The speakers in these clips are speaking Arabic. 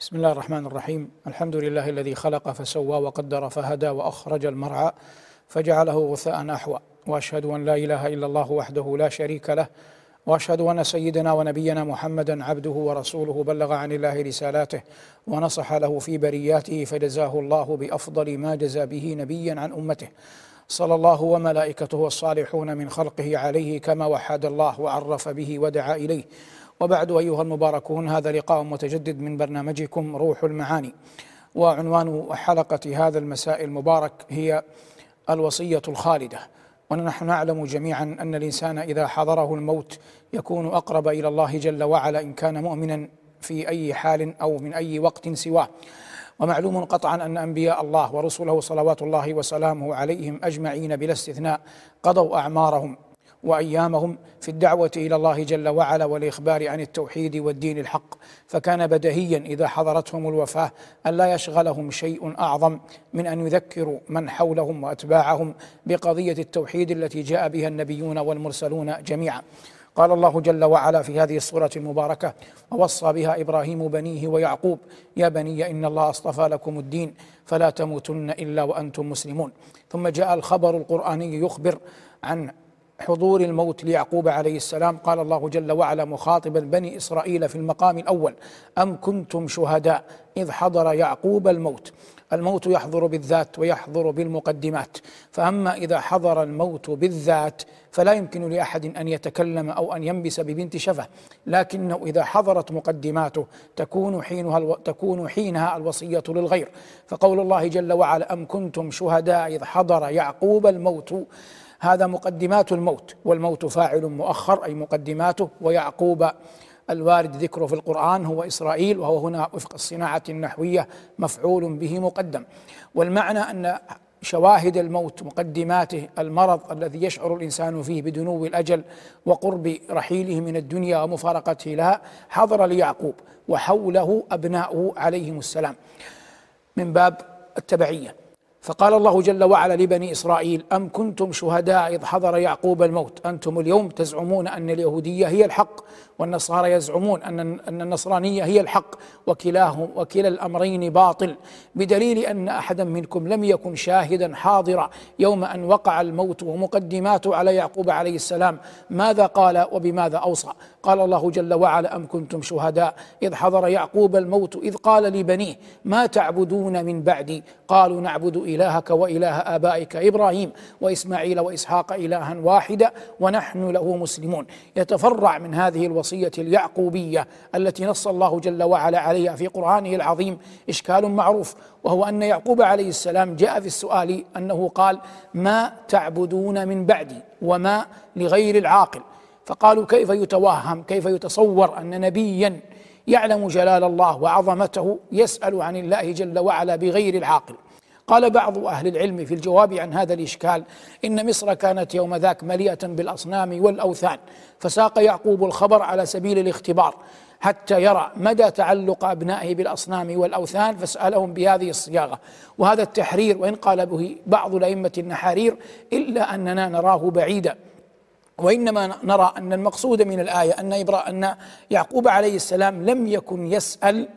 بسم الله الرحمن الرحيم الحمد لله الذي خلق فسوى وقدر فهدى واخرج المرعى فجعله غثاء احوى واشهد ان لا اله الا الله وحده لا شريك له واشهد ان سيدنا ونبينا محمدا عبده ورسوله بلغ عن الله رسالاته ونصح له في برياته فجزاه الله بافضل ما جزى به نبيا عن امته صلى الله وملائكته والصالحون من خلقه عليه كما وحد الله وعرف به ودعا اليه وبعد أيها المباركون هذا لقاء متجدد من برنامجكم روح المعاني. وعنوان حلقة هذا المساء المبارك هي الوصية الخالدة. ونحن نعلم جميعا أن الإنسان إذا حضره الموت يكون أقرب إلى الله جل وعلا إن كان مؤمنا في أي حال أو من أي وقت سواه. ومعلوم قطعا أن أنبياء الله ورسله صلوات الله وسلامه عليهم أجمعين بلا استثناء قضوا أعمارهم. وأيامهم في الدعوة إلى الله جل وعلا والإخبار عن التوحيد والدين الحق. فكان بدهيا إذا حضرتهم الوفاة أن لا يشغلهم شيء أعظم من أن يذكروا من حولهم وأتباعهم بقضية التوحيد التي جاء بها النبيون والمرسلون جميعا. قال الله جل وعلا في هذه السورة المباركة ووصى بها إبراهيم بنيه ويعقوب يا بني إن الله اصطفى لكم الدين فلا تموتن إلا وأنتم مسلمون. ثم جاء الخبر القرآني يخبر عن حضور الموت ليعقوب عليه السلام. قال الله جل وعلا مخاطبا بني إسرائيل في المقام الأول أم كنتم شهداء إذ حضر يعقوب الموت؟ الموت يحضر بالذات ويحضر بالمقدمات. فأما إذا حضر الموت بالذات فلا يمكن لأحد أن يتكلم أو أن ينبس ببنت شفه. لكنه إذا حضرت مقدماته تكون حينها ألو... تكون حينها الوصية للغير. فقول الله جل وعلا أم كنتم شهداء إذ حضر يعقوب الموت؟ هذا مقدمات الموت والموت فاعل مؤخر أي مقدماته. ويعقوب الوارد ذكره في القرآن هو إسرائيل وهو هنا وفق الصناعة النحوية مفعول به مقدم. والمعنى أن شواهد الموت مقدماته المرض الذي يشعر الإنسان فيه بدنو الأجل وقرب رحيله من الدنيا ومفارقته لها حضر ليعقوب وحوله أبناؤه عليهم السلام. من باب التبعية. فقال الله جل وعلا لبني إسرائيل أم كنتم شهداء إذ حضر يعقوب الموت؟ أنتم اليوم تزعمون أن اليهودية هي الحق. والنصارى يزعمون أن أن النصرانية هي الحق وكلاهم وكلا الأمرين باطل بدليل أن أحدا منكم لم يكن شاهدا حاضرا يوم أن وقع الموت ومقدماته على يعقوب عليه السلام. ماذا قال وبماذا أوصى؟ قال الله جل وعلا أم كنتم شهداء؟ إذ حضر يعقوب الموت إذ قال لبنيه ما تعبدون من بعدي؟ قالوا نعبد إلهك وإله آبائك إبراهيم وإسماعيل وإسحاق الها واحدا ونحن له مسلمون. يتفرع من هذه الوصية اليعقوبية التي نص الله جل وعلا عليها في قرآنه العظيم إشكال معروف وهو أن يعقوب عليه السلام جاء في السؤال أنه قال ما تعبدون من بعدي وما لغير العاقل؟ فقالوا كيف يتوهم كيف يتصور أن نبيا يعلم جلال الله وعظمته يسأل عن الله جل وعلا بغير العاقل؟ قال بعض أهل العلم في الجواب عن هذا الإشكال إن مصر كانت يوم ذاك مليئة بالأصنام والأوثان فساق يعقوب الخبر على سبيل الاختبار حتى يرى مدى تعلق أبنائه بالأصنام والأوثان فسألهم بهذه الصياغة. وهذا التحرير وإن قال به بعض الأئمة النحارير إلا أننا نراه بعيدا. وإنما نرى أن المقصود من الآية أن إبرا أن يعقوب عليه السلام لم يكن يسأل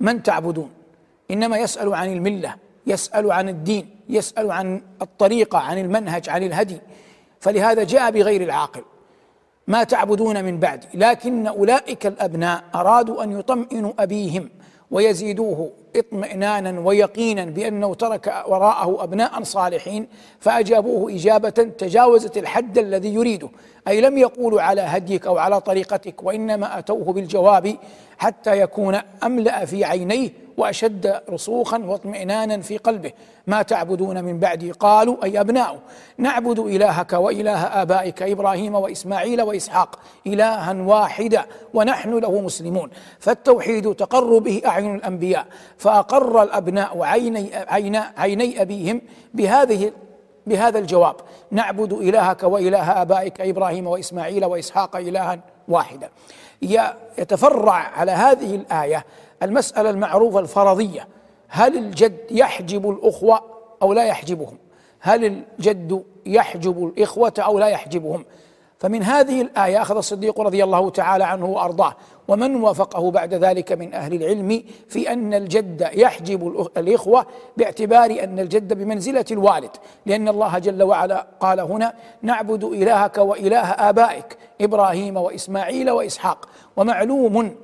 من تعبدون إنما يسأل عن الملة. يسأل عن الدين يسأل عن الطريقة عن المنهج عن الهدي. فلهذا جاء بغير العاقل. ما تعبدون من بعدي لكن أولئك الأبناء أرادوا أن يطمئنوا أبيهم ويزيدوه اطمئنانا ويقينا بأنه ترك وراءه أبناء صالحين فأجابوه إجابة تجاوزت الحد الذي يريده. أي لم يقولوا على هديك أو على طريقتك وإنما أتوه بالجواب حتى يكون أملأ في عينيه وأشد رسوخا واطمئنانا في قلبه. ما تعبدون من بعدي؟ قالوا. أي ابناؤه نعبد إلهك وإله آبائك إبراهيم وإسماعيل وإسحاق الها واحدا ونحن له مسلمون. فالتوحيد تقر به أعين الأنبياء. فأقر الأبناء عيني عيني, عيني أبيهم بهذه بهذا الجواب. نعبد إلهك وإله آبائك إبراهيم وإسماعيل وإسحاق الها واحدا. يتفرع على هذه الآية المسألة المعروفة الفرضية. هل الجد يحجب الأخوة أو لا يحجبهم؟ هل الجد يحجب الإخوة أو لا يحجبهم؟ فمن هذه الآية أخذ الصديق رضي الله تعالى عنه وأرضاه ومن وافقه بعد ذلك من أهل العلم في أن الجد يحجب الإخوة باعتبار أن الجد بمنزلة الوالد لأن الله جل وعلا قال هنا نعبد إلهك وإله آبائك إبراهيم وإسماعيل وإسحاق ومعلوم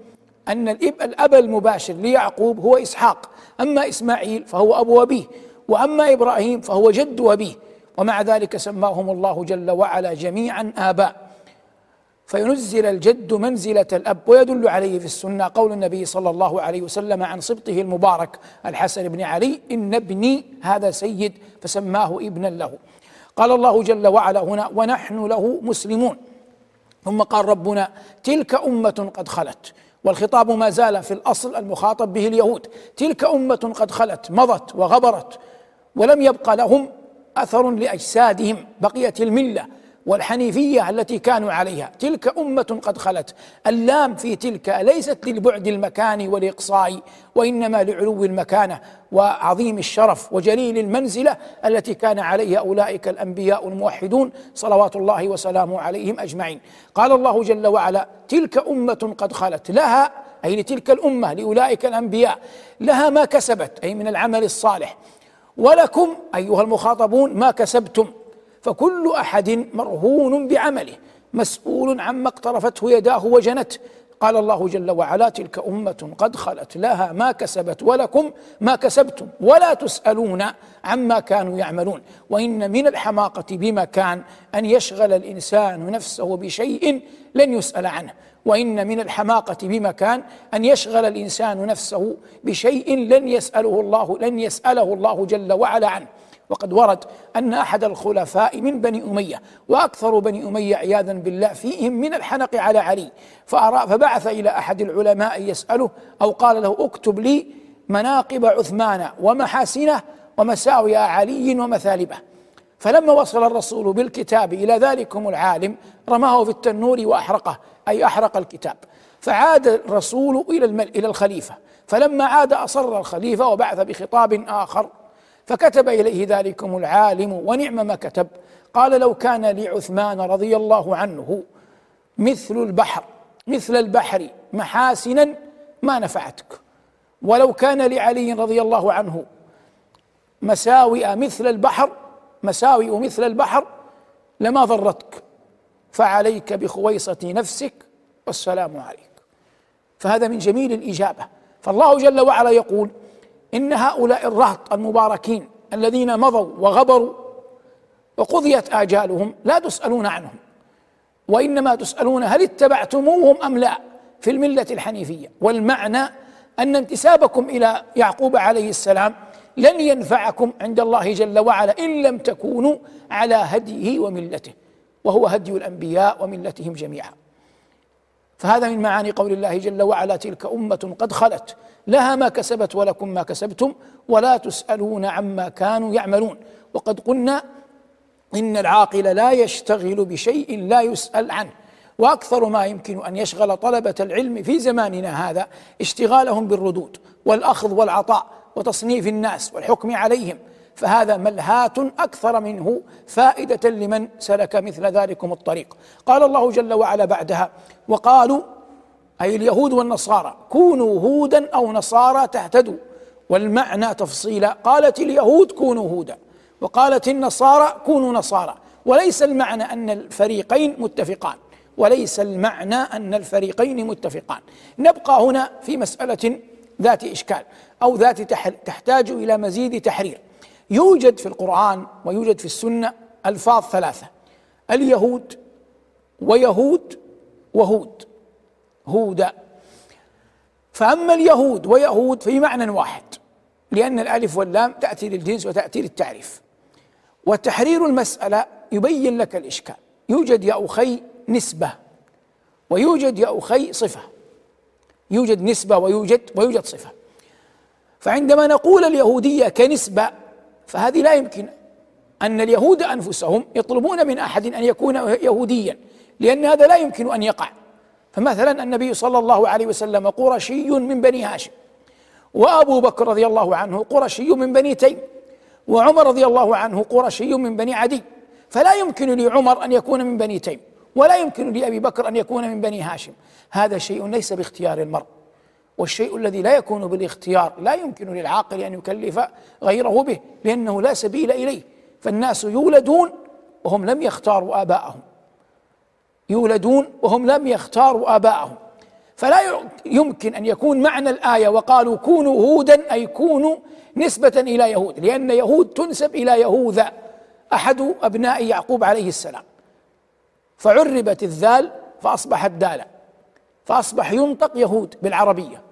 أن الأب المباشر ليعقوب هو إسحاق. أما إسماعيل فهو أبو أبيه وأما إبراهيم فهو جد أبيه ومع ذلك سماهم الله جل وعلا جميعا آباء. فينزل الجد منزلة الأب ويدل عليه في السنة قول النبي صلى الله عليه وسلم عن سبطه المبارك الحسن بن علي إن ابني هذا سيد فسماه ابنا له. قال الله جل وعلا هنا ونحن له مسلمون. ثم قال ربنا تلك أمة قد خلت. والخطاب ما زال في الأصل المخاطب به اليهود. تلك أمة قد خلت مضت وغبرت ولم يبق لهم أثر لأجسادهم بقيت الملة. والحنيفية التي كانوا عليها. تلك أمة قد خلت. اللام في تلك ليست للبعد المكاني والاقصاء وإنما لعلو المكانة وعظيم الشرف وجليل المنزلة التي كان عليها أولئك الأنبياء الموحدون صلوات الله وسلامه عليهم أجمعين. قال الله جل وعلا تلك أمة قد خلت. لها أي لتلك الأمة لأولئك الأنبياء. لها ما كسبت أي من العمل الصالح. ولكم أيها المخاطبون ما كسبتم. فكل أحد مرهون بعمله مسؤول عما اقترفته يداه وجنته قال الله جل وعلا تلك أمة قد خلت لها ما كسبت ولكم ما كسبتم ولا تسألون عما كانوا يعملون. وإن من الحماقة بمكان أن يشغل الإنسان نفسه بشيء لن يسأل عنه. وإن من الحماقة بمكان أن يشغل الإنسان نفسه بشيء لن يسأله الله لن يسأله الله جل وعلا عنه. وقد ورد أن أحد الخلفاء من بني أمية وأكثر بني أمية عياذا بالله فيهم من الحنق على علي فبعث إلى أحد العلماء يسأله أو قال له اكتب لي مناقب عثمان ومحاسنه ومساوي علي ومثالبه. فلما وصل الرسول بالكتاب إلى ذلكم العالم رماه في التنور وأحرقه أي أحرق الكتاب. فعاد الرسول إلى المل إلى الخليفة. فلما عاد أصر الخليفة وبعث بخطاب آخر فكتب إليه ذلكم العالم ونعم ما كتب. قال لو كان لعثمان رضي الله عنه مثل البحر مثل البحر محاسنا ما نفعتك. ولو كان لعلي رضي الله عنه مساوئ مثل البحر مساوئ مثل البحر لما ضرتك. فعليك بخويصة نفسك والسلام عليك. فهذا من جميل الإجابة. فالله جل وعلا يقول إن هؤلاء الرهط المباركين الذين مضوا وغبروا وقضيت آجالهم لا تسألون عنهم وإنما تسألون هل اتبعتموهم أم لا في الملة الحنيفية. والمعنى أن انتسابكم إلى يعقوب عليه السلام لن ينفعكم عند الله جل وعلا إن لم تكونوا على هديه وملته وهو هدي الأنبياء وملتهم جميعا. فهذا من معاني قول الله جل وعلا تلك أمة قد خلت لها ما كسبت ولكم ما كسبتم ولا تسألون عما كانوا يعملون. وقد قلنا إن العاقل لا يشتغل بشيء لا يسأل عنه وأكثر ما يمكن أن يشغل طلبة العلم في زماننا هذا اشتغالهم بالردود والأخذ والعطاء وتصنيف الناس والحكم عليهم. فهذا ملهاة أكثر منه فائدة لمن سلك مثل ذلكم الطريق. قال الله جل وعلا بعدها وقالوا أي اليهود والنصارى كونوا هودا أو نصارى تهتدوا والمعنى تفصيلا قالت اليهود كونوا هودا وقالت النصارى كونوا نصارى وليس المعنى أن الفريقين متفقان وليس المعنى أن الفريقين متفقان. نبقى هنا في مسألة ذات إشكال أو ذات تحتاج إلى مزيد تحرير. يوجد في القرآن ويوجد في السنة ألفاظ ثلاثة اليهود ويهود وهود هودا فأما اليهود ويهود في معنى واحد لأن الألف واللام تأتي للجنس وتأتي للتعريف. وتحرير المسألة يبين لك الإشكال يوجد يا أخي نسبة ويوجد يا أخي صفة يوجد نسبة ويوجد ويوجد صفة. فعندما نقول اليهودية كنسبة فهذه لا يمكن أن اليهود أنفسهم يطلبون من أحد أن يكون يهوديا لأن هذا لا يمكن أن يقع. فمثلا النبي صلى الله عليه وسلم قرشي من بني هاشم وأبو بكر رضي الله عنه قرشي من بني تيم وعمر رضي الله عنه قرشي من بني عدي. فلا يمكن لعمر أن يكون من بني تيم ولا يمكن لأبي بكر أن يكون من بني هاشم. هذا شيء ليس باختيار المرء. والشيء الذي لا يكون بالاختيار لا يمكن للعاقل أن يكلف غيره به لأنه لا سبيل إليه. فالناس يولدون وهم لم يختاروا آباءهم. يولدون وهم لم يختاروا آباءهم. فلا يمكن أن يكون معنى الآية وقالوا كونوا هودا أي كونوا نسبة إلى يهود لأن يهود تنسب إلى يهوذا. أحد أبناء يعقوب عليه السلام. فعربت الذال فأصبحت دالا. فأصبح ينطق يهود بالعربية.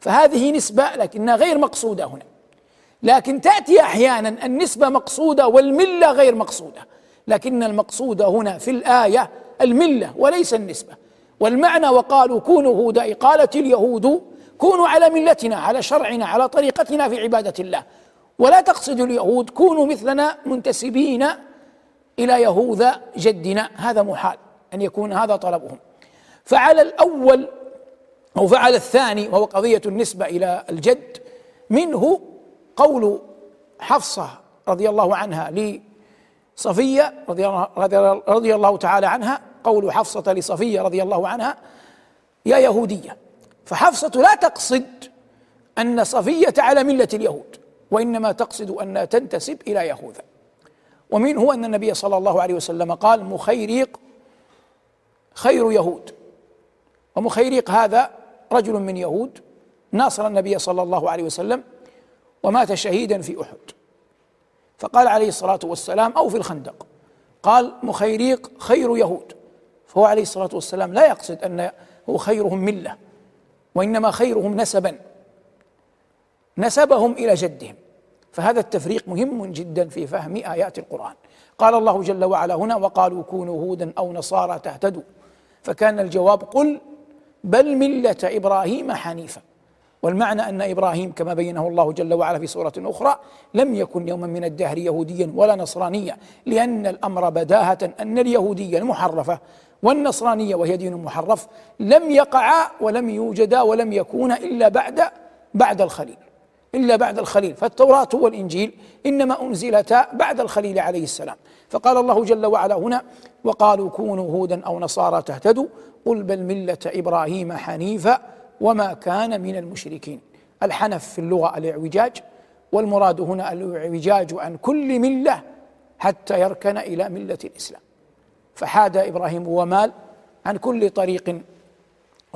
فهذه نسبة لكنها غير مقصودة هنا. لكن تأتي أحيانا النسبة مقصودة والملة غير مقصودة. لكن المقصود هنا في الآية الملة وليس النسبة. والمعنى وقالوا كونوا هودا قالت اليهود كونوا على ملتنا على شرعنا على طريقتنا في عبادة الله. ولا تقصد اليهود كونوا مثلنا منتسبين إلى يهوذا جدنا. هذا محال أن يكون هذا طلبهم. فعلى الأول أو فعل الثاني وهو قضية النسبة إلى الجد منه قول حفصة رضي الله عنها لصفية رضي الله, تعالى عنها قول حفصة لصفية رضي الله عنها يا يهودية فحفصة لا تقصد أن صفية على ملة اليهود وإنما تقصد أنها تنتسب إلى يهوذا. ومنه أن النبي صلى الله عليه وسلم قال مخيريق خير يهود. ومخيريق هذا رجل من يهود ناصر النبي صلى الله عليه وسلم ومات شهيدا في أحد. فقال عليه الصلاة والسلام أو في الخندق قال مخيريق خير يهود. فهو عليه الصلاة والسلام لا يقصد أنه خيرهم ملة وإنما خيرهم نسبا نسبهم إلى جدهم. فهذا التفريق مهم جدا في فهم آيات القرآن. قال الله جل وعلا هنا وقالوا كونوا هودا أو نصارى تهتدوا. فكان الجواب قل بل ملة إبراهيم حنيفا. والمعنى أن إبراهيم كما بينه الله جل وعلا في سورة أخرى لم يكن يوما من الدهر يهوديا ولا نصرانيا لأن الأمر بداهة أن اليهوديه المحرفه والنصرانيه وهي دين محرف لم يقعا ولم يوجدا ولم يكونا إلا بعد بعد الخليل إلا بعد الخليل. فالتوراة والإنجيل إنما أنزلتا بعد الخليل عليه السلام. فقال الله جل وعلا هنا وقالوا كونوا هودا أو نصارى تهتدوا قل بل ملة إبراهيم حنيفا وما كان من المشركين. الحنف في اللغة الإعوجاج والمراد هنا الإعوجاج عن كل ملة حتى يركن إلى ملة الإسلام. فحاد إبراهيم ومال عن كل طريق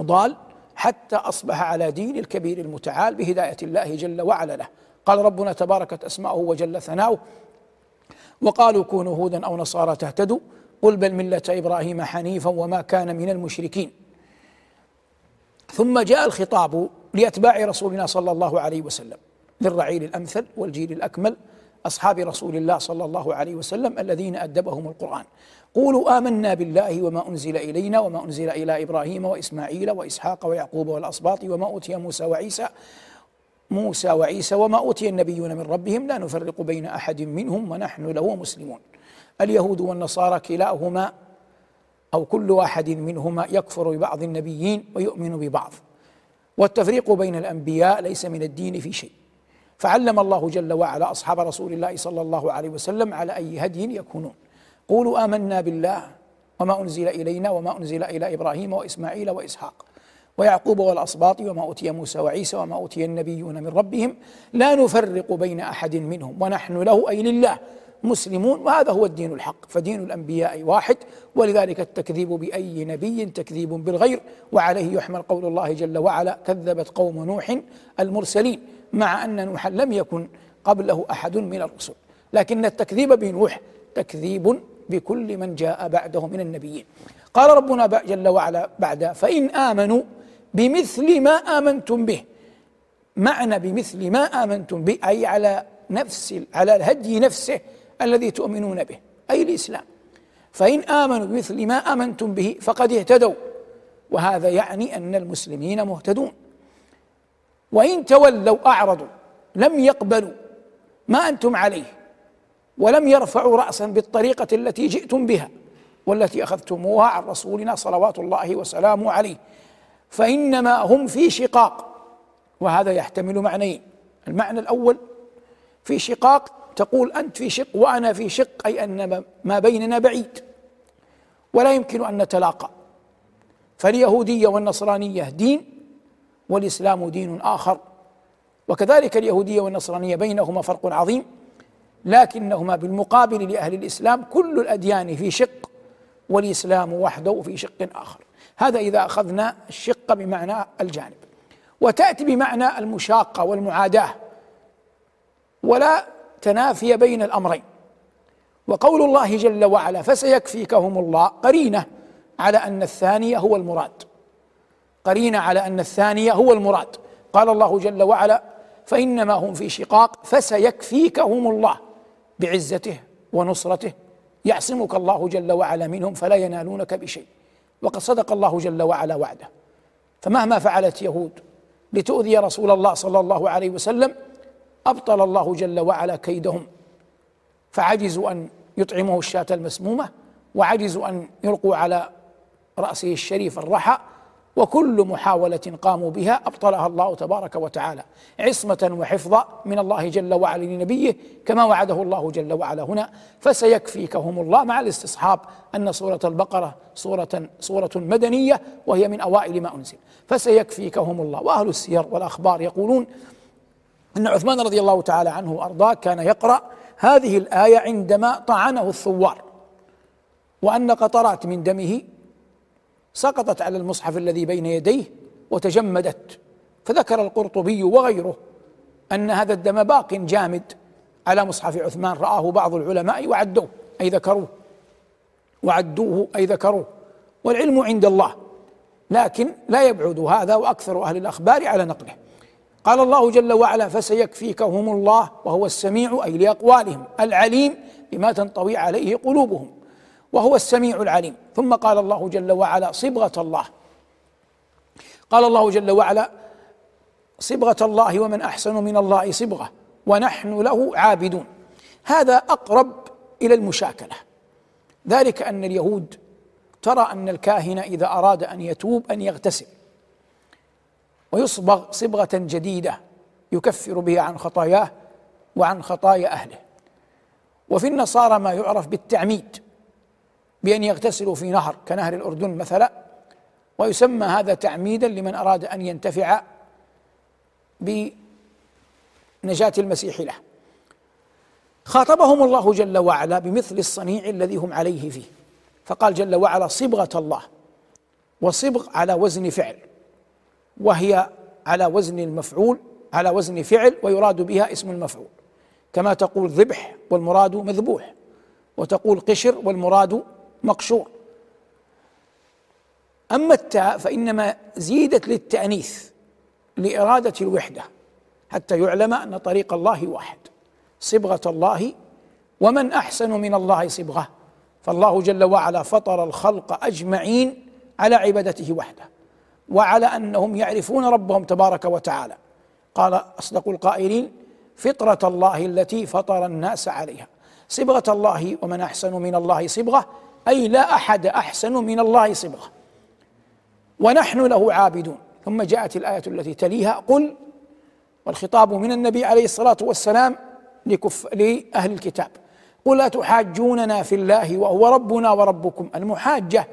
ضال حتى أصبح على دين الكبير المتعال بهداية الله جل وعلا له. قال ربنا تباركت أسماؤه وجل ثناؤه وقالوا كونوا هودا أو نصارى تهتدوا قل بل ملة إبراهيم حنيفا وما كان من المشركين. ثم جاء الخطاب لأتباع رسولنا صلى الله عليه وسلم للرعيل الأمثل والجيل الأكمل أصحاب رسول الله صلى الله عليه وسلم الذين أدبهم القرآن. قولوا آمنا بالله وما أنزل إلينا وما أنزل إلى إبراهيم وإسماعيل وإسحاق ويعقوب والاسباط وما أوتي موسى وعيسى موسى وعيسى وما أوتي النبيون من ربهم لا نفرق بين أحد منهم ونحن له مسلمون. اليهود والنصارى كلاهما أو كل واحد منهما يكفر ببعض النبيين ويؤمن ببعض. والتفريق بين الأنبياء ليس من الدين في شيء. فعلم الله جل وعلا أصحاب رسول الله صلى الله عليه وسلم على أي هدي يكونون. قولوا آمنا بالله وما أنزل إلينا وما أنزل إلى إبراهيم وإسماعيل وإسحاق ويعقوب والاسباط وما أوتي موسى وعيسى وما أوتي النبيون من ربهم لا نفرق بين أحد منهم ونحن له أي لله. مسلمون وهذا هو الدين الحق. فدين الأنبياء واحد ولذلك التكذيب بأي نبي تكذيب بالغير وعليه يحمل قول الله جل وعلا كذبت قوم نوح المرسلين مع أن نوحا لم يكن قبله أحد من الرسل. لكن التكذيب بنوح تكذيب بكل من جاء بعده من النبيين. قال ربنا جل وعلا بعد فإن آمنوا بمثل ما آمنتم به. معنى بمثل ما آمنتم به أي على نفس على الهدي نفسه الذي تؤمنون به أي الإسلام. فإن آمنوا بمثل ما آمنتم به فقد اهتدوا. وهذا يعني أن المسلمين مهتدون. وإن تولوا أعرضوا لم يقبلوا ما أنتم عليه ولم يرفعوا رأسا بالطريقة التي جئتم بها والتي أخذتموها عن رسولنا صلوات الله وسلامه عليه. فإنما هم في شقاق وهذا يحتمل معنيين. المعنى الأول في شقاق تقول أنت في شق وأنا في شق أي أن ما بيننا بعيد. ولا يمكن أن نتلاقى. فاليهودية والنصرانية دين والإسلام دين آخر. وكذلك اليهودية والنصرانية بينهما فرق عظيم لكنهما بالمقابل لأهل الإسلام كل الأديان في شق والإسلام وحده في شق آخر. هذا إذا أخذنا الشق بمعنى الجانب. وتأتي بمعنى المشاقة والمعاداة. ولا تنافي بين الأمرين. وقول الله جل وعلا فسيكفيكهم الله قرينة على أن الثانية هو المراد. قرينة على أن الثانية هو المراد. قال الله جل وعلا فإنما هم في شقاق فسيكفيكهم الله بعزته ونصرته. يعصمك الله جل وعلا منهم فلا ينالونك بشيء. وقد صدق الله جل وعلا وعده. فمهما فعلت يهود لتؤذي رسول الله صلى الله عليه وسلم أبطل الله جل وعلا كيدهم. فعجزوا أن يطعمه الشاة المسمومة وعجزوا أن يلقوا على رأسه الشريف الرحى وكل محاولة قاموا بها أبطلها الله تبارك وتعالى. عصمة وحفظا من الله جل وعلا لنبيه كما وعده الله جل وعلا هنا. فسيكفيكهم الله مع الاستصحاب أن سورة البقرة سورة سورة مدنية وهي من أوائل ما أنزل. فسيكفيكهم الله. وأهل السير والأخبار يقولون أن عثمان رضي الله تعالى عنه وأرضاه كان يقرأ هذه الآية عندما طعنه الثوار وأن قطرات من دمه سقطت على المصحف الذي بين يديه وتجمدت. فذكر القرطبي وغيره أن هذا الدم باق جامد على مصحف عثمان رآه بعض العلماء وعدوه أي ذكروه. وعدوه أي ذكروه. والعلم عند الله لكن لا يبعد هذا وأكثر أهل الأخبار على نقله. قال الله جل وعلا فسيكفيكهم الله وهو السميع أي لأقوالهم العليم بما تنطوي عليه قلوبهم وهو السميع العليم. ثم قال الله جل وعلا صبغة الله. قال الله جل وعلا صبغة الله ومن أحسن من الله صبغة ونحن له عابدون. هذا أقرب إلى المشاكلة. ذلك أن اليهود ترى أن الكاهن إذا أراد أن يتوب أن يغتسل. ويصبغ صبغة جديدة يكفر بها عن خطاياه وعن خطايا أهله. وفي النصارى ما يعرف بالتعميد بأن يغتسلوا في نهر كنهر الأردن مثلا ويسمى هذا تعميدا لمن أراد أن ينتفع بنجاة المسيح له. خاطبهم الله جل وعلا بمثل الصنيع الذي هم عليه فيه. فقال جل وعلا صبغة الله. وصبغ على وزن فعل. وهي على وزن المفعول على وزن فعل ويراد بها اسم المفعول. كما تقول ذبح والمراد مذبوح وتقول قشر والمراد مقشور. أما التاء فإنما زيدت للتأنيث لإرادة الوحدة حتى يعلم أن طريق الله واحد صبغة الله ومن أحسن من الله صبغة. فالله جل وعلا فطر الخلق أجمعين على عبادته وحده. وعلى أنهم يعرفون ربهم تبارك وتعالى. قال أصدق القائلين فطرة الله التي فطر الناس عليها. صبغة الله ومن أحسن من الله صبغة أي لا أحد أحسن من الله صبغة. ونحن له عابدون. ثم جاءت الآية التي تليها قل والخطاب من النبي عليه الصلاة والسلام لكف لأهل الكتاب. قل أتحاجوننا في الله وهو ربنا وربكم. المحاجة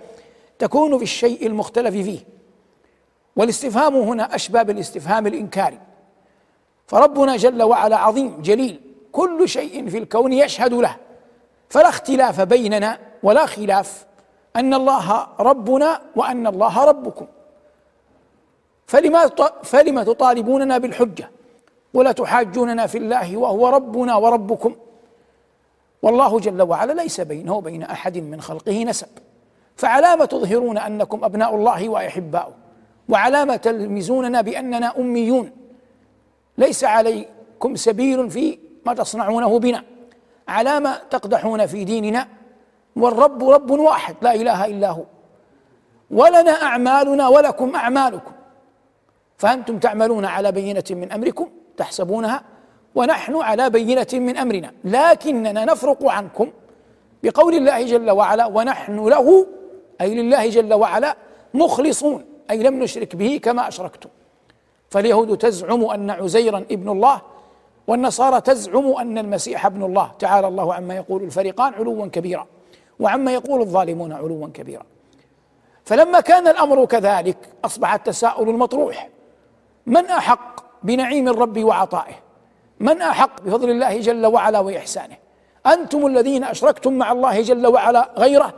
تكون في الشيء المختلف فيه. والاستفهام هنا أشبه بالاستفهام الإنكاري. فربنا جل وعلا عظيم جليل كل شيء في الكون يشهد له. فلا اختلاف بيننا ولا خلاف أن الله ربنا وأن الله ربكم. فلما فلما تطالبوننا بالحجة ولا تحاجوننا في الله وهو ربنا وربكم والله جل وعلا ليس بينه وبين أحد من خلقه نسب. فعلام تظهرون أنكم أبناء الله وأحباؤه. وعلام تلمزوننا بأننا أميون. ليس عليكم سبيل في ما تصنعونه بنا. علام تقدحون في ديننا. والرب رب واحد لا إله إلا هو. ولنا أعمالنا ولكم أعمالكم. فأنتم تعملون على بينة من أمركم تحسبونها ونحن على بينة من أمرنا. لكننا نفرق عنكم بقول الله جل وعلا ونحن له أي لله جل وعلا مخلصون. أي لم نشرك به كما أشركتم. فاليهود تزعم أن عزيرا ابن الله والنصارى تزعم أن المسيح ابن الله. تعالى الله عما يقول الفريقان علوا كبيرا وعما يقول الظالمون علوا كبيرا. فلما كان الأمر كذلك اصبح التساؤل المطروح. من أحق بنعيم الرب وعطائه؟ من أحق بفضل الله جل وعلا وإحسانه؟ أنتم الذين أشركتم مع الله جل وعلا غيره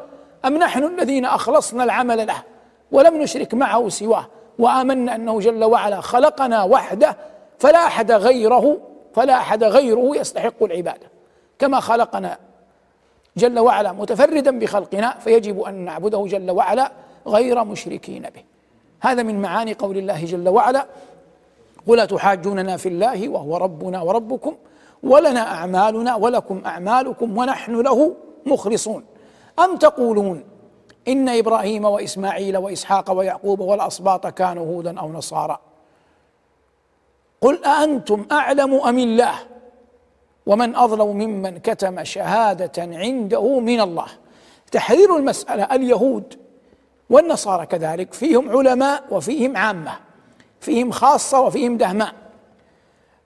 أم نحن الذين أخلصنا العمل له؟ ولم نشرك معه سواه. وآمنا أنه جل وعلا خلقنا وحده فلا أحد غيره فلا أحد غيره يستحق العبادة. كما خلقنا جل وعلا متفردا بخلقنا فيجب أن نعبده جل وعلا غير مشركين به. هذا من معاني قول الله جل وعلا قل تحاجوننا في الله وهو ربنا وربكم ولنا أعمالنا ولكم أعمالكم ونحن له مخلصون أم تقولون إن إبراهيم وإسماعيل وإسحاق ويعقوب والاسباط كانوا هودا أو نصارى. قل أأنتم أعلم أم الله؟ ومن أظلم ممن كتم شهادة عنده من الله. تحرير المسألة اليهود والنصارى كذلك فيهم علماء وفيهم عامة فيهم خاصة وفيهم دهماء.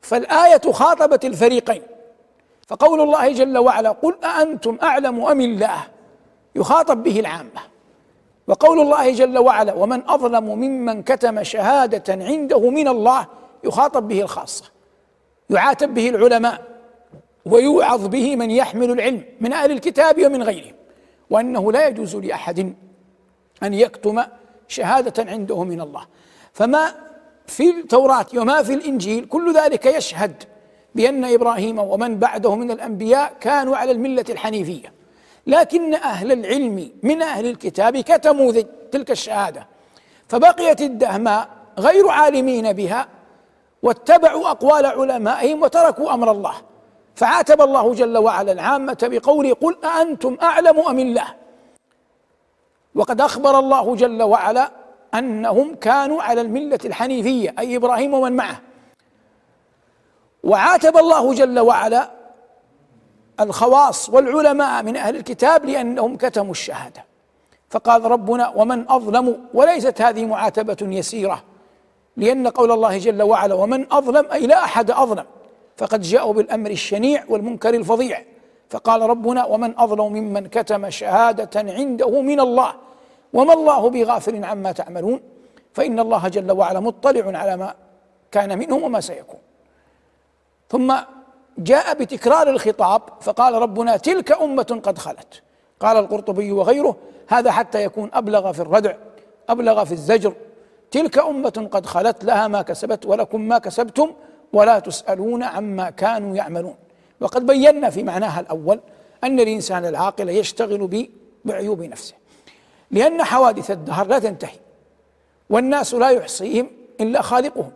فالآية خاطبت الفريقين فقول الله جل وعلا قل أأنتم أعلم أم الله؟ يخاطب به العامة. وقول الله جل وعلا ومن أظلم ممن كتم شهادة عنده من الله يخاطب به الخاصة. يعاتب به العلماء. ويوعظ به من يحمل العلم من أهل الكتاب ومن غيرهم. وأنه لا يجوز لأحد أن يكتم شهادة عنده من الله. فما في التوراة وما في الإنجيل كل ذلك يشهد بأن إبراهيم ومن بعده من الأنبياء كانوا على الملة الحنيفية. لكن أهل العلم من أهل الكتاب كتموا تلك الشهادة. فبقيت الدهماء غير عالمين بها واتبعوا أقوال علمائهم وتركوا أمر الله. فعاتب الله جل وعلا العامة بقوله قل أأنتم أعلم أم الله؟ وقد أخبر الله جل وعلا أنهم كانوا على الملة الحنيفية أي إبراهيم ومن معه. وعاتب الله جل وعلا الخواص والعلماء من أهل الكتاب لأنهم كتموا الشهادة. فقال ربنا ومن أظلم وليست هذه معاتبة يسيرة لأن قول الله جل وعلا ومن أظلم أي لا أحد أظلم فقد جاءوا بالأمر الشنيع والمنكر الفظيع. فقال ربنا ومن أظلم ممن كتم شهادة عنده من الله وما الله بغافل عما تعملون فإن الله جل وعلا مطلع على ما كان منهم وما سيكون. ثم جاء بتكرار الخطاب فقال ربنا تلك أمة قد خلت. قال القرطبي وغيره هذا حتى يكون أبلغ في الردع أبلغ في الزجر. تلك أمة قد خلت لها ما كسبت ولكم ما كسبتم ولا تسألون عما كانوا يعملون. وقد بينا في معناها الأول أن الإنسان العاقل يشتغل بعيوب نفسه لأن حوادث الدهر لا تنتهي والناس لا يحصيهم إلا خالقهم.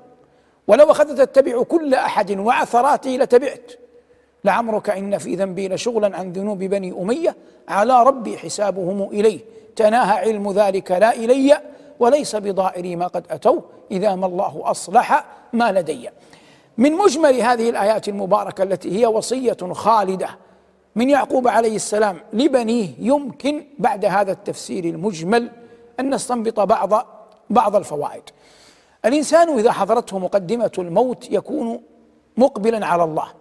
ولو أخذت تتبع كل أحد وعثراته لتبعت. لعمرك إن في ذنبي لشغلا عن ذنوب بني أمية. على ربي حسابهم إليه. تناهى علم ذلك لا إلي وليس بضائري ما قد أتوا. إذا ما الله أصلح ما لدي. من مجمل هذه الآيات المباركة التي هي وصية خالدة من يعقوب عليه السلام لبنيه يمكن بعد هذا التفسير المجمل أن نستنبط بعض بعض الفوائد. الإنسان إذا حضرته مقدمة الموت يكون مقبلا على الله.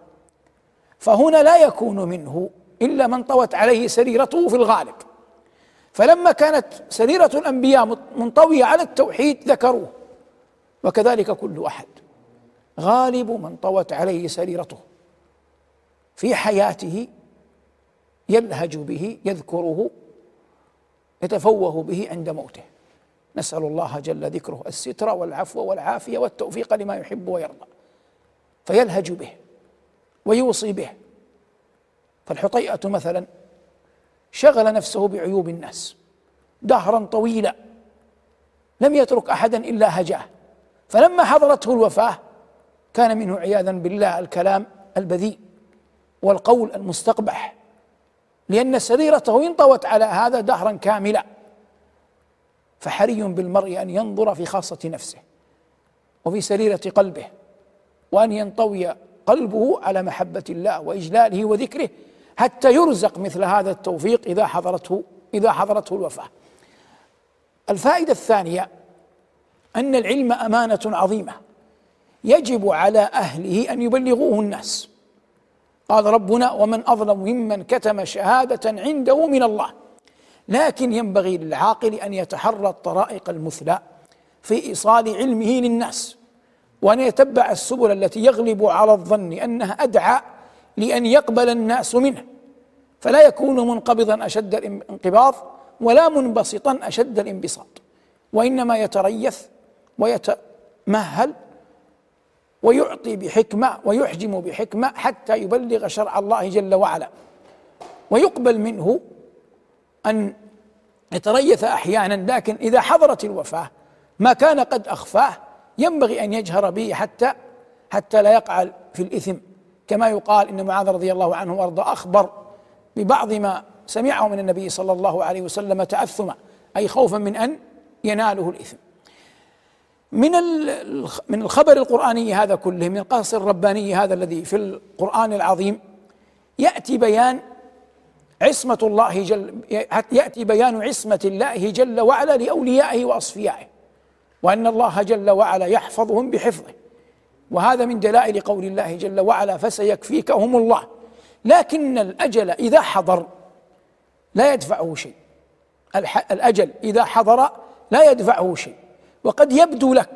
فهنا لا يكون منه إلا من طوت عليه سريرته في الغالب. فلما كانت سريرة الأنبياء منطوية على التوحيد ذكروه. وكذلك كل أحد. غالب من طوت عليه سريرته. في حياته يلهج به يذكره يتفوه به عند موته. نسأل الله جل ذكره الستر والعفو والعافية والتوفيق لما يحب ويرضى. فيلهج به ويوصي به. فالحطيئة مثلا شغل نفسه بعيوب الناس. دهرا طويلا لم يترك أحدا إلا هجاه. فلما حضرته الوفاة كان منه عياذا بالله الكلام البذيء والقول المستقبح. لأن سريرته انطوت على هذا دهرا كاملا. فحري بالمرء أن ينظر في خاصة نفسه وفي سريرة قلبه وأن ينطوي قلبه على محبة الله وإجلاله وذكره حتى يرزق مثل هذا التوفيق إذا حضرته إذا حضرته الوفاة. الفائدة الثانية أن العلم أمانة عظيمة يجب على أهله أن يبلغوه الناس. قال ربنا ومن أظلم ممن كتم شهادة عنده من الله لكن ينبغي للعاقل أن يتحرى الطرائق المثلى في إيصال علمه للناس وأن يتبع السبل التي يغلب على الظن انها أدعى لأن يقبل الناس منه. فلا يكون منقبضا أشد الانقباض ولا منبسطا أشد الانبساط وإنما يتريث ويتمهل ويعطي بحكمة ويحجم بحكمة حتى يبلغ شرع الله جل وعلا ويقبل منه أن يتريث أحيانا لكن إذا حضرت الوفاة ما كان قد أخفاه ينبغي أن يجهر به حتى حتى لا يقع في الإثم. كما يقال إن معاذ رضي الله عنه وارضاه أخبر ببعض ما سمعه من النبي صلى الله عليه وسلم تأثما أي خوفا من أن يناله الإثم. من من الخبر القرآني هذا كله من القصص الرباني هذا الذي في القرآن العظيم يأتي بيان عصمة الله جل يأتي بيان عصمة الله جل وعلا لأوليائه وأصفيائه وأن الله جل وعلا يحفظهم بحفظه. وهذا من دلائل قول الله جل وعلا فسيكفيكهم الله. لكن الأجل إذا حضر لا يدفعه شيء. الأجل إذا حضر لا يدفعه شيء. وقد يبدو لك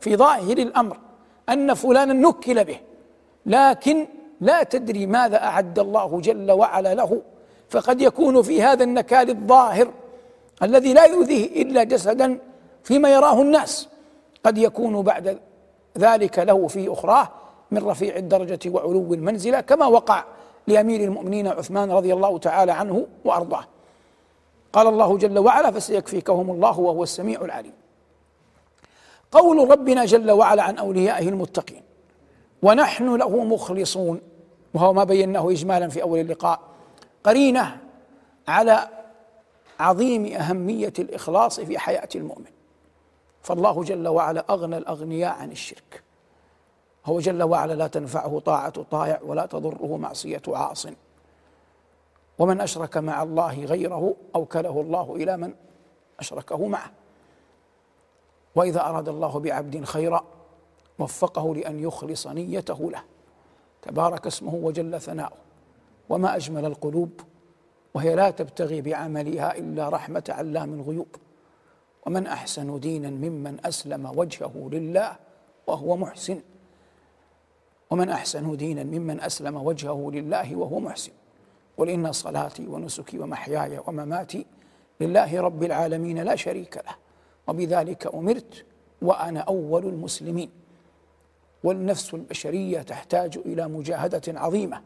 في ظاهر الأمر أن فلانا نكل به لكن لا تدري ماذا أعد الله جل وعلا له. فقد يكون في هذا النكال الظاهر الذي لا يؤذيه إلا جسدا فيما يراه الناس. قد يكون بعد ذلك له في أخراه من رفيع الدرجة وعلو المنزلة كما وقع لأمير المؤمنين عثمان رضي الله تعالى عنه وأرضاه. قال الله جل وعلا فسيكفيكهم الله وهو السميع العليم قول ربنا جل وعلا عن أوليائه المتقين ونحن له مخلصون وهو ما بيناه اجمالا في أول اللقاء. قرينة على عظيم أهمية الإخلاص في حياة المؤمن. فالله جل وعلا أغنى الأغنياء عن الشرك. هو جل وعلا لا تنفعه طاعة طائع ولا تضره معصية عاص. ومن أشرك مع الله غيره أوكله الله إلى من أشركه معه. وإذا أراد الله بعبد خيرا وفقه لأن يخلص نيته له. تبارك اسمه وجل ثناؤه. وما أجمل القلوب وهي لا تبتغي بعملها إلا رحمة علام الغيوب. ومن أحسن دينا ممن أسلم وجهه لله وهو محسن. ومن أحسن دينا ممن أسلم وجهه لله وهو محسن. قل إن صلاتي ونسكي ومحياي ومماتي لله رب العالمين لا شريك له. وبذلك أمرت وأنا أول المسلمين. والنفس البشرية تحتاج إلى مجاهدة عظيمة.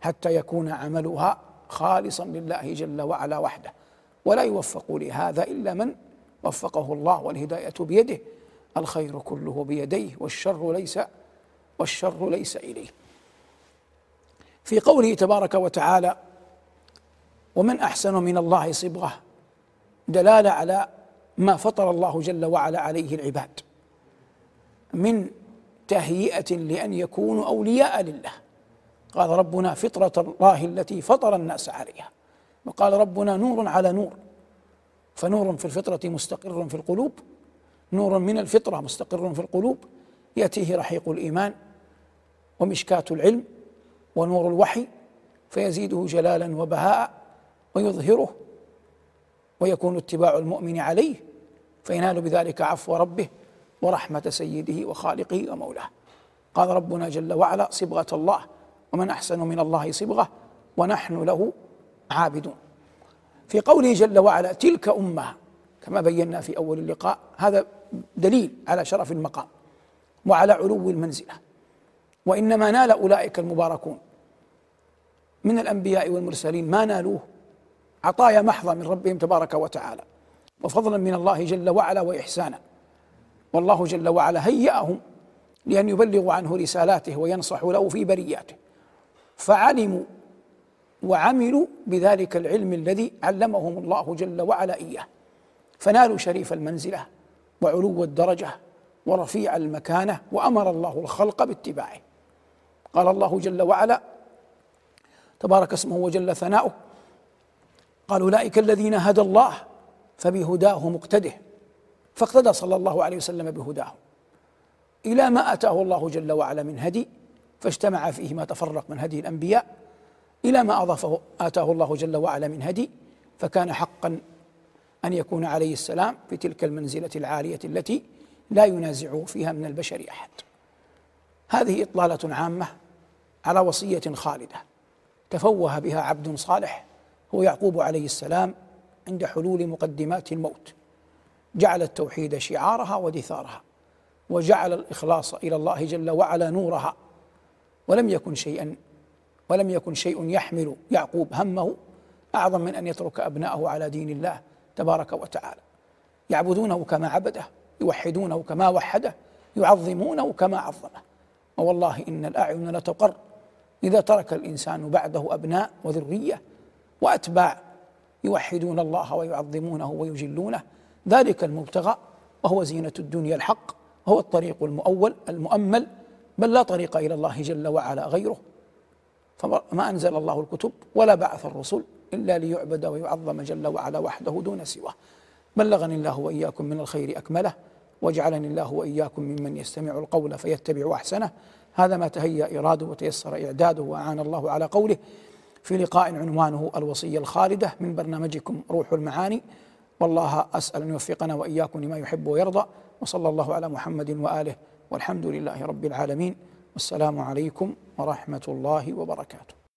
حتى يكون عملها خالصا لله جل وعلا وحده. ولا يوفق لهذا إلا من وفقه الله والهداية بيده. الخير كله بيديه والشر ليس والشر ليس إليه. في قوله تبارك وتعالى ومن أحسن من الله صبغة دلالة على ما فطر الله جل وعلا عليه العباد. من تهيئة لأن يكونوا أولياء لله. قال ربنا فطرة الله التي فطر الناس عليها. وقال ربنا نور على نور. فنور في الفطرة مستقر في القلوب. نور من الفطرة مستقر في القلوب. يأتيه رحيق الإيمان ومشكاة العلم ونور الوحي. فيزيده جلالا وبهاء ويظهره. ويكون اتباع المؤمن عليه. فينال بذلك عفو ربه ورحمة سيده وخالقه ومولاه. قال ربنا جل وعلا صبغة الله ومن أحسن من الله صبغة ونحن له عابدون. في قوله جل وعلا تلك أمة كما بينا في أول اللقاء هذا دليل على شرف المقام وعلى علو المنزلة. وإنما نال أولئك المباركون من الأنبياء والمرسلين ما نالوه. عطايا محضة من ربهم تبارك وتعالى وفضلا من الله جل وعلا وإحسانا. والله جل وعلا هيأهم لأن يبلغوا عنه رسالاته وينصحوا له في برياته. فعلموا وعملوا بذلك العلم الذي علمهم الله جل وعلا إياه. فنالوا شريف المنزلة وعلو الدرجة ورفيع المكانة وأمر الله الخلق باتباعه. قال الله جل وعلا تبارك اسمه وجل ثناؤه قال أولئك الذين هدى الله فبهداه مقتده فاقتدى صلى الله عليه وسلم بهداه. إلى ما أتاه الله جل وعلا من هدي فاجتمع فيه ما تفرق من هدي الأنبياء إلى ما اضافه آتاه الله جل وعلا من هدي فكان حقا أن يكون عليه السلام في تلك المنزلة العالية التي لا ينازعه فيها من البشر أحد. هذه إطلالة عامة على وصية خالدة. تفوه بها عبد صالح هو يعقوب عليه السلام عند حلول مقدمات الموت. جعل التوحيد شعارها ودثارها وجعل الإخلاص إلى الله جل وعلا نورها. ولم يكن شيئا ولم يكن شيء يحمل يعقوب همه أعظم من أن يترك أبناءه على دين الله تبارك وتعالى. يعبدونه كما عبده يوحدونه كما وحده يعظمونه كما عظمه. ووالله إن الأعين لتقر. إذا ترك الإنسان بعده أبناء وذرية وأتباع يوحدون الله ويعظمونه ويجلونه ذلك المبتغى وهو زينة الدنيا الحق وهو الطريق المؤول المؤمل بل لا طريق إلى الله جل وعلا غيره. فما أنزل الله الكتب ولا بعث الرسل إلا ليعبد ويعظم جل وعلا وحده دون سواه. بلغني الله وإياكم من الخير أكمله واجعلني الله وإياكم ممن يستمع القول فيتبع أحسنه. هذا ما تهيأ إراده وتيسر إعداده وأعان الله على قوله في لقاء عنوانه الوصية الخالدة من برنامجكم روح المعاني. والله أسأل أن يوفقنا وإياكم لما يحب ويرضى. وصلى الله على محمد وآله والحمد لله رب العالمين. والسلام عليكم ورحمة الله وبركاته.